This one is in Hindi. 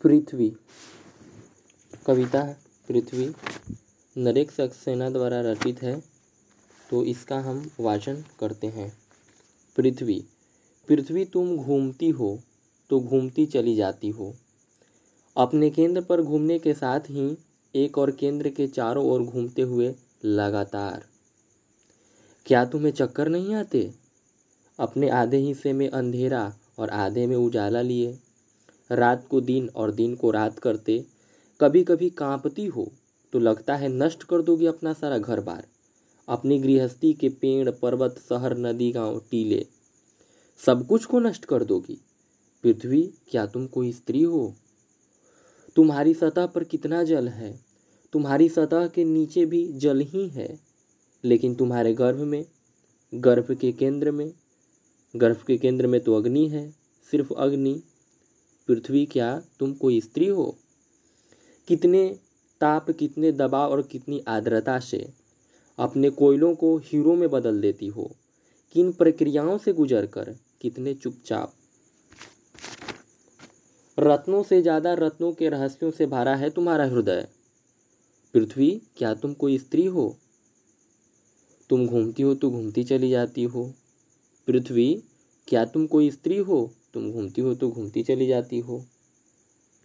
पृथ्वी। कविता पृथ्वी नरेक सक्सेना द्वारा रचित है तो इसका हम वाचन करते हैं। पृथ्वी पृथ्वी तुम घूमती हो तो घूमती चली जाती हो। अपने केंद्र पर घूमने के साथ ही एक और केंद्र के चारों ओर घूमते हुए लगातार। क्या तुम्हें चक्कर नहीं आते? अपने आधे हिस्से में अंधेरा और आधे में उजाला लिए। रात को दिन और दिन को रात करते कभी कभी कांपती हो तो लगता है नष्ट कर दोगे अपना सारा घर बार अपनी गृहस्थी के पेड़, पर्वत, शहर, नदी, गाँव, टीले, सब कुछ को नष्ट कर दोगी। पृथ्वी, क्या तुम कोई स्त्री हो? तुम्हारी सतह पर कितना जल है? तुम्हारी सतह के नीचे भी जल ही है। लेकिन तुम्हारे गर्भ में, गर्भ के केंद्र में, गर्भ के केंद्र में तो अग्नि है, सिर्फ़ अग्नि। पृथ्वी क्या तुम कोई स्त्री हो? कितने ताप, कितने दबाव और कितनी आर्द्रता से अपने कोयलों को हीरो में बदल देती हो? किन प्रक्रियाओं से गुजर कर कितने चुपचाप? रत्नों से ज़्यादा रत्नों के रहस्यों से भरा है तुम्हारा हृदय। पृथ्वी क्या तुम कोई स्त्री हो? तुम घूमती हो तो घूमती चली जाती हो। पृथ्वी क्या तुम कोई स्त्री हो? तुम घूमती हो तो घूमती चली जाती हो।